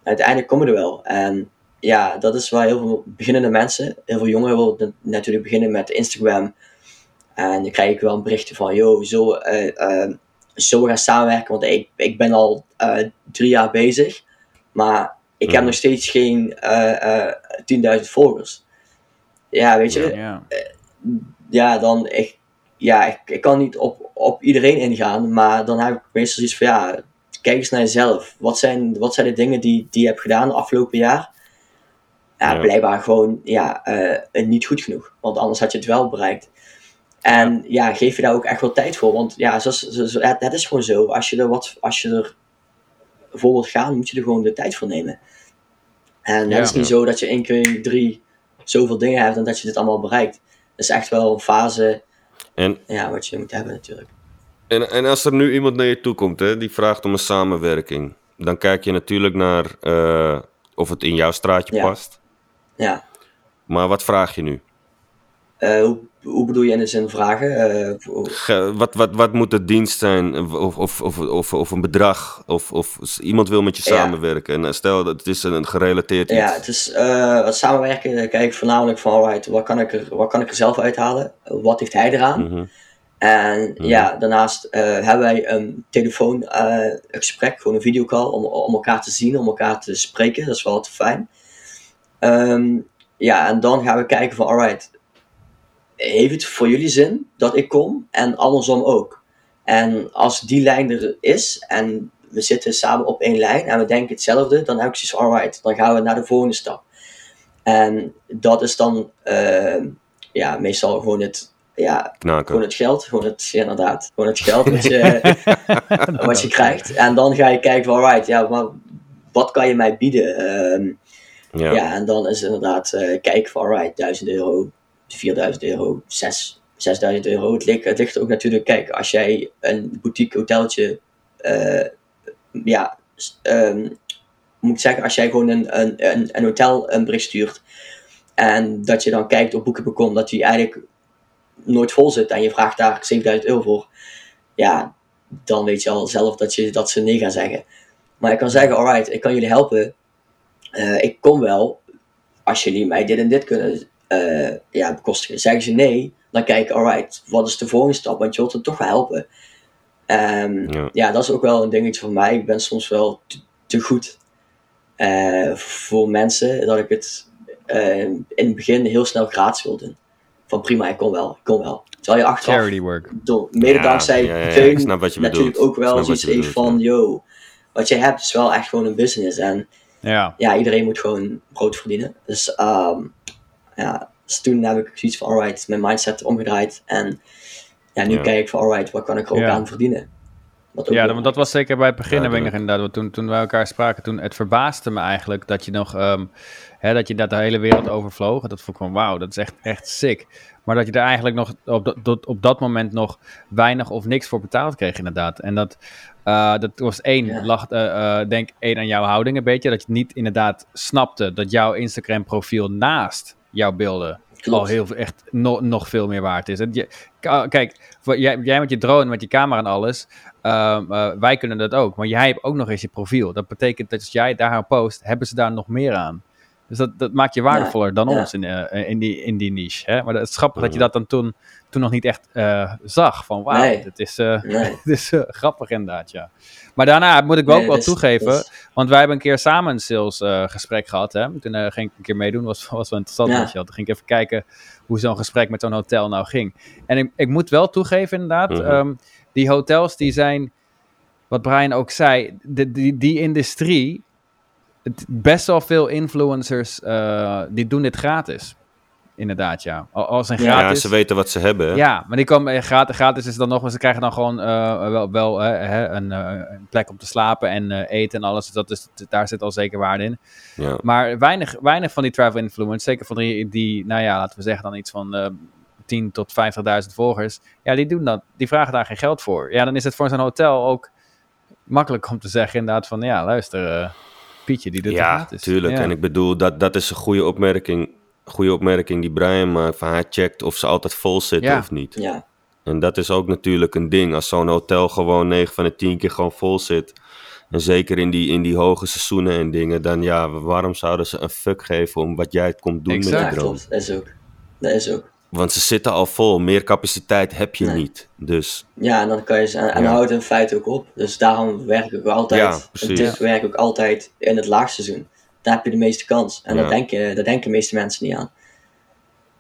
Uiteindelijk komen er wel. En ja, dat is waar heel veel beginnende mensen, heel veel jongeren willen natuurlijk beginnen met Instagram. En dan krijg ik wel een berichtje van, yo, zo, eh, eh, zo gaan samenwerken, want ik, ik ben al eh, drie jaar bezig. Maar ik heb Mhm. nog steeds geen eh, eh, 10.000 volgers. Ja, weet je, ja. ja, dan ik, ja, ik, ik kan niet op, op iedereen ingaan, maar dan heb ik meestal iets van ja, kijk eens naar jezelf. Wat zijn, wat zijn de dingen die, die je hebt gedaan afgelopen jaar? Ja, Ja. blijkbaar gewoon ja, eh, niet goed genoeg. Want anders had je het wel bereikt. En ja, geef je daar ook echt wel tijd voor. Want ja, zoals, zoals- het, het is gewoon zo. Als je er wat, als je er voor wilt gaan, moet je er gewoon de tijd voor nemen. En Ja. het is niet zo dat je één keer drie zoveel dingen hebt en dat je dit allemaal bereikt. Het is echt wel een fase En, ja, wat je moet hebben natuurlijk. en, en als er nu iemand naar je toe komt hè, die vraagt om een samenwerking, dan kijk je natuurlijk naar eh, of het in jouw straatje Ja. past. Ja. Maar wat vraag je nu? Eh, hoe, hoe bedoel je in de zin vragen? Eh, Ge- wat, wat, wat moet de dienst zijn? Of, of, of, of, of een bedrag? Of, of iemand wil met je Ja. samenwerken. En eh, stel dat het is een gerelateerd iets. ja, het is wat samenwerken. Kijk voornamelijk van, alright, wat kan, ik er, wat kan ik er zelf uithalen? Wat heeft hij eraan? Mhm. En ja, daarnaast hebben wij een telefoongesprek, gewoon een videocall, om, om elkaar te zien, om elkaar te spreken. Dat is wel te fijn. Ehm, ja, en dan gaan we kijken van, alright, heeft het voor jullie zin dat ik kom? En andersom ook. En als die lijn er is en we zitten samen op één lijn en we denken hetzelfde, dan heb ik zoiets alright, dan gaan we naar de volgende stap. En dat is dan, ehm, ja, meestal gewoon het, ja, Knaken. gewoon het geld, gewoon het, ja, inderdaad, gewoon het geld wat je, *laughs* *laughs* wat je krijgt. En dan ga je kijken van, alright, ja, maar wat kan je mij bieden? Ehm, Ja. ja. en dan is het inderdaad eh kijken van, alright, 1000 euro, 4000 euro, 6, 6000 euro. Het ligt, het ligt ook natuurlijk, kijk, als jij een boutique hoteltje, eh, ja, ehm, moet ik zeggen, als jij gewoon een, een, een, hotel een bericht stuurt en dat je dan kijkt op boeken.com dat die eigenlijk nooit vol zit en je vraagt daar 7000 euro voor, ja, dan weet je al zelf dat, je, dat ze nee gaan zeggen. Maar ik kan zeggen, alright, ik kan jullie helpen. Eh, ik kom wel, als jullie mij dit en dit kunnen eh, ja, bekostigen. Zeggen ze nee, dan kijk ik, alright, wat is de volgende stap? Want je wilt het toch wel helpen. Ehm, Ja. ja. dat is ook wel een dingetje voor mij. Ik ben soms wel te, te goed eh, voor mensen dat ik het eh, in het begin heel snel gratis wil doen. Van prima, ik kom wel, ik kom wel. Terwijl je achteraf, Charity work. door, mede Ja, dankzij ja, Teun, natuurlijk bedoelt. ook wel zoiets heeft van, yo, wat je hebt is wel echt gewoon een business. En Ja. ja, iedereen moet gewoon brood verdienen. Dus, ehm, ja, dus toen heb ik zoiets van, alright, mijn mindset omgedraaid. En ja, nu Ja. kijk ik van, alright, wat kan ik er ook Ja. aan verdienen? Ook Ja, want dat was zeker bij het begin, Ja, ik inderdaad, want toen, toen wij elkaar spraken, toen het verbaasde me eigenlijk dat je nog, ehm, hè, dat je dat de hele wereld overvloog. Dat vond ik gewoon, wauw, dat is echt, echt sick. Maar dat je er eigenlijk nog op dat, dat- op dat moment nog weinig of niks voor betaald kreeg, inderdaad. En dat, eh, dat was één, Ja. lag, eh, eh, denk één aan jouw houding een beetje, dat je niet inderdaad snapte dat jouw Instagram profiel naast jouw beelden Klopt. al heel veel, echt no- nog veel meer waard is. Je, kijk, voor- jij, jij met je drone, met je camera en alles, ehm, eh, wij kunnen dat ook. Maar jij hebt ook nog eens je profiel. Dat betekent dat als jij daar aan post, hebben ze daar nog meer aan. Dus dat, dat maakt je waardevoller dan ja. ons in, eh, in, die, in die niche. Hè? Maar het is grappig dat je dat dan toen, toen nog niet echt eh, zag. Van wauw, Nee. dit is, eh, Nee. *laughs* dit is eh, grappig inderdaad, ja. Maar daarna moet ik wel Nee, ook wel is- toegeven, is- want wij hebben een keer samen een sales eh, gesprek gehad. Hè? Toen ging ik een keer meedoen, was, was wel interessant. Ja. je wel. Toen ging ik even kijken hoe zo'n gesprek met zo'n hotel nou ging. En ik, ik moet wel toegeven inderdaad, Mhm. ehm, die hotels die zijn, wat Brian ook zei, de, die, die industrie, het, best wel veel influencers, eh, die doen dit gratis. Inderdaad, ja. Al- Als een gratis... Ja, ze weten wat ze hebben. hè? Ja, maar die komen eh, gratis, gratis is dan nog, maar ze krijgen dan gewoon eh, wel, wel hè, een, een plek om te slapen en eten en alles. Dus dat is, daar zit al zeker waarde in. Ja. Maar weinig, weinig van die travel influencers, zeker van die, die, nou ja, laten we zeggen dan iets van eh 10 tot 50.000 volgers. Ja, die doen dat. Die vragen daar geen geld voor. Ja, dan is het voor zo'n hotel ook makkelijk om te zeggen inderdaad van, ja, luister, Pietje, die Ja, gratis. tuurlijk. Ja. En ik bedoel, dat, dat is een goede opmerking, goede opmerking die Brian maakt. Van hij checkt of ze altijd vol zitten Ja. of niet. Ja, En dat is ook natuurlijk een ding. Als zo'n hotel gewoon 9 van de 10 keer gewoon vol zit. En zeker in die, in die hoge seizoenen en dingen. Dan ja, waarom zouden ze een fuck geven om wat jij komt doen Exact. met drone? klopt. Dat is ook. Dat is ook. Want ze zitten al vol. Meer capaciteit heb je Nee. niet. Dus Ja, en dan kan je ze, en, en Ja. houdt in feite ook op. Dus daarom werk ik ook altijd, Ja, tip werk ik ook altijd in het laagseizoen. Daar heb je de meeste kans. En Ja. daar, denken, daar denken de meeste mensen niet aan.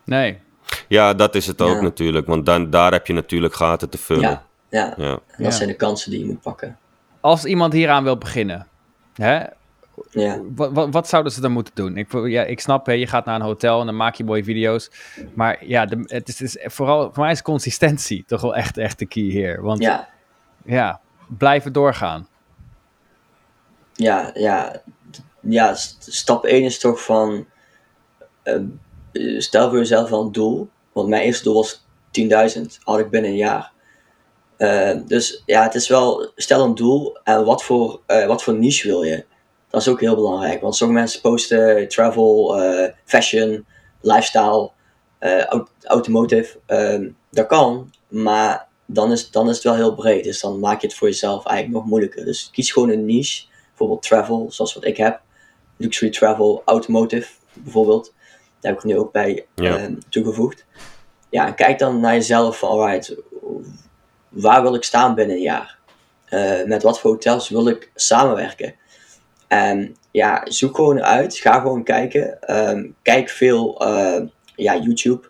Nee, ja, dat is het ook natuurlijk. Want dan, daar heb je natuurlijk gaten te vullen. Ja, ja. Ja. En dat Ja. zijn de kansen die je moet pakken. als iemand hieraan wil beginnen, hè, Ja. wat, wat, zouden ze dan moeten doen? Ik, ja, ik snap, hè, je gaat naar een hotel en dan maak je mooie video's. Maar ja, de, het, is, het is vooral, voor mij is consistentie toch wel echt, echt de key hier. Want ja, Ja. blijven doorgaan. ja, ja, ja, st- stap 1 is toch van, eh, stel voor jezelf wel een doel. Want mijn eerste doel was 10.000, had ik binnen een jaar. Eh, dus ja, het is wel, stel een doel en wat voor, eh, wat voor niche wil je? Dat is ook heel belangrijk, want sommige mensen posten travel, eh, fashion, lifestyle, eh, aut- automotive. Ehm, dat kan, maar dan is, dan is het wel heel breed. Dus dan maak je het voor jezelf eigenlijk nog moeilijker. Dus kies gewoon een niche, bijvoorbeeld travel, zoals wat ik heb. Luxury travel, automotive bijvoorbeeld. Daar heb ik nu ook bij Ja. ehm, toegevoegd. Ja, en kijk dan naar jezelf van, alright, waar wil ik staan binnen een jaar? Eh, met wat voor hotels wil ik samenwerken? En ja, zoek gewoon uit, ga gewoon kijken. Ehm, kijk veel eh, ja, YouTube.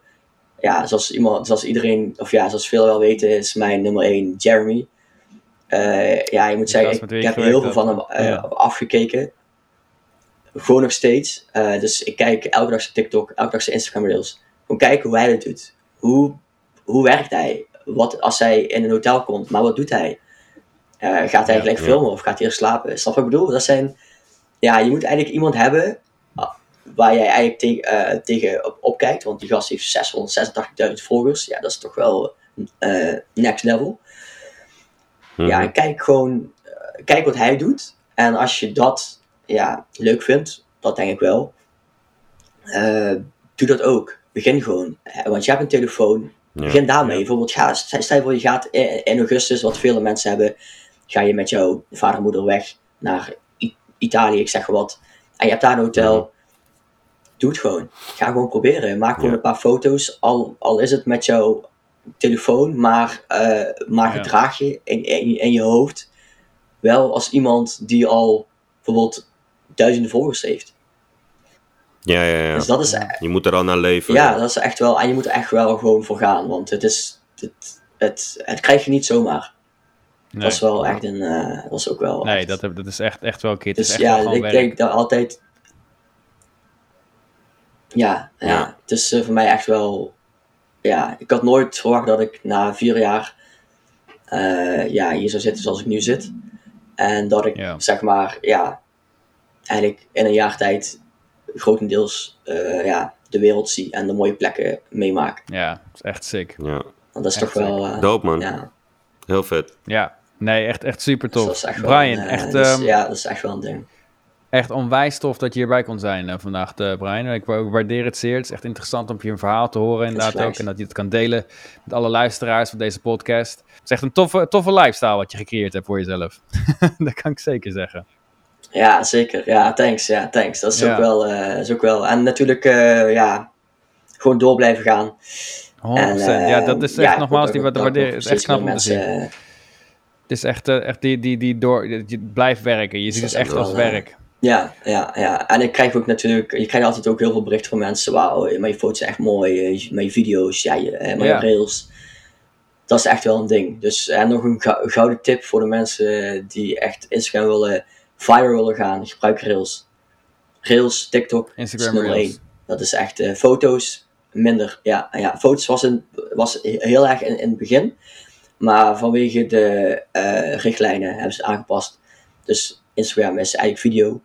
Ja, zoals, iemand, zoals iedereen, of ja, zoals veel wel weten, is mijn nummer 1 Jeremy. Eh, ja, je moet zeggen, ik, heb heel veel van hem eh, Ja. afgekeken. Gewoon nog steeds. Dus ik kijk elke dag zijn TikTok, elke dag zijn Instagram reels. Gewoon kijken hoe hij dat doet. Hoe, hoe werkt hij? Wat als hij in een hotel komt, maar wat doet hij? Gaat hij Ja, gelijk ja. filmen of gaat hij eerst slapen? Snap wat ik bedoel? Dat zijn, ja, je moet eigenlijk iemand hebben ah, waar jij eigenlijk te, eh, tegen op, opkijkt. Want die gast heeft 686.000 volgers. Ja, dat is toch wel eh, next level. Mhm. Ja, kijk gewoon, eh, kijk wat hij doet. En als je dat ja, leuk vindt, dat denk ik wel, doe dat ook. Begin gewoon. Want je hebt een telefoon, Ja. begin daarmee. Bijvoorbeeld, ga, stel je voor je gaat in, in augustus, wat vele mensen hebben, ga je met jouw vader en moeder weg naar Italië, ik zeg wat. En je hebt daar een hotel. Mhm. Doe het gewoon. Ga gewoon proberen. Maak gewoon Ja. een paar foto's. Al, al is het met jouw telefoon, maar, eh, maar gedraag je in, in, in je hoofd wel als iemand die al bijvoorbeeld duizenden volgers heeft. Ja, ja, ja. Dus dat is, Je moet er al naar leven. ja, dat is echt wel, en je moet er echt wel gewoon voor gaan, want het is, het, het, het krijg je niet zomaar. Nee, Dat is wel echt een, eh, is ook wel. nee echt- dat, heb- dat is echt, echt wel een keer. Het is dus echt ja, ik werk. denk dat altijd. Ja, ja, Ja. het is eh, voor mij echt wel. Ja, ik had nooit verwacht dat ik na vier jaar eh, ja, hier zou zitten zoals ik nu zit. En dat ik Ja. zeg maar, ja, eigenlijk in een jaar tijd grotendeels eh, ja, de wereld zie en de mooie plekken meemaak. Ja, dat is echt sick. Ja. Want dat is Echt toch wel. eh, Dope, man. Ja, Heel vet. Ja, nee, echt, echt super tof. Brian, een, eh, echt, dus, ehm, ja, dat is echt wel een ding. echt onwijs tof dat je hierbij kon zijn eh, vandaag, eh, Brian. Ik wa- ik waardeer het zeer. Het is echt interessant om je een verhaal te horen inderdaad ook. En dat je het kan delen met alle luisteraars van deze podcast. Het is echt een toffe, toffe lifestyle wat je gecreëerd hebt voor jezelf. *laughs* dat kan ik zeker zeggen. Ja, zeker. Ja, thanks. Ja, thanks. Dat is, Ja. Ook, wel, eh, is ook wel. En natuurlijk, eh, ja, gewoon door blijven gaan. 100%. En, eh, ja, dat is echt nogmaals die wat waarderen. Het is echt knap om te zien. Is echt, eh, echt die, die, die door, je blijft werken. Je ziet dat het is echt als wel, werk. Ja, ja, ja. En ik krijg ook natuurlijk, je krijgt altijd ook heel veel berichten van mensen. Wauw, je foto's zijn echt mooi, eh, je video's, ja, eh, je Ja. rails. Dat is echt wel een ding. Dus en nog een gou- gouden tip voor de mensen die echt Instagram willen, viral willen gaan. Gebruik Rails. Rails, TikTok, Instagram is één. Dat is echt foto's minder. Ja, ja foto's was, in, was heel erg in, in het begin. Maar vanwege de eh, richtlijnen hebben ze het aangepast. Dus Instagram is eigenlijk video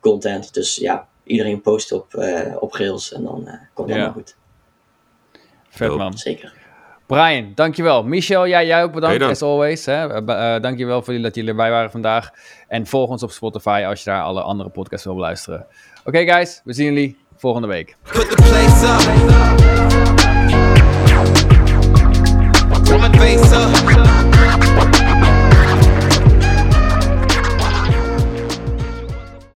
content. Dus ja, iedereen post op, eh, op Rails en dan eh, komt het Ja. allemaal goed. Vet man. Zeker. Brian, dankjewel. Michel, jij, jij ook bedankt, Hey as always. Hè. Uh, uh, dankjewel voor jullie dat jullie erbij waren vandaag. En volg ons op Spotify als je daar alle andere podcasts wil beluisteren. Oké guys, we zien jullie volgende week. Face up.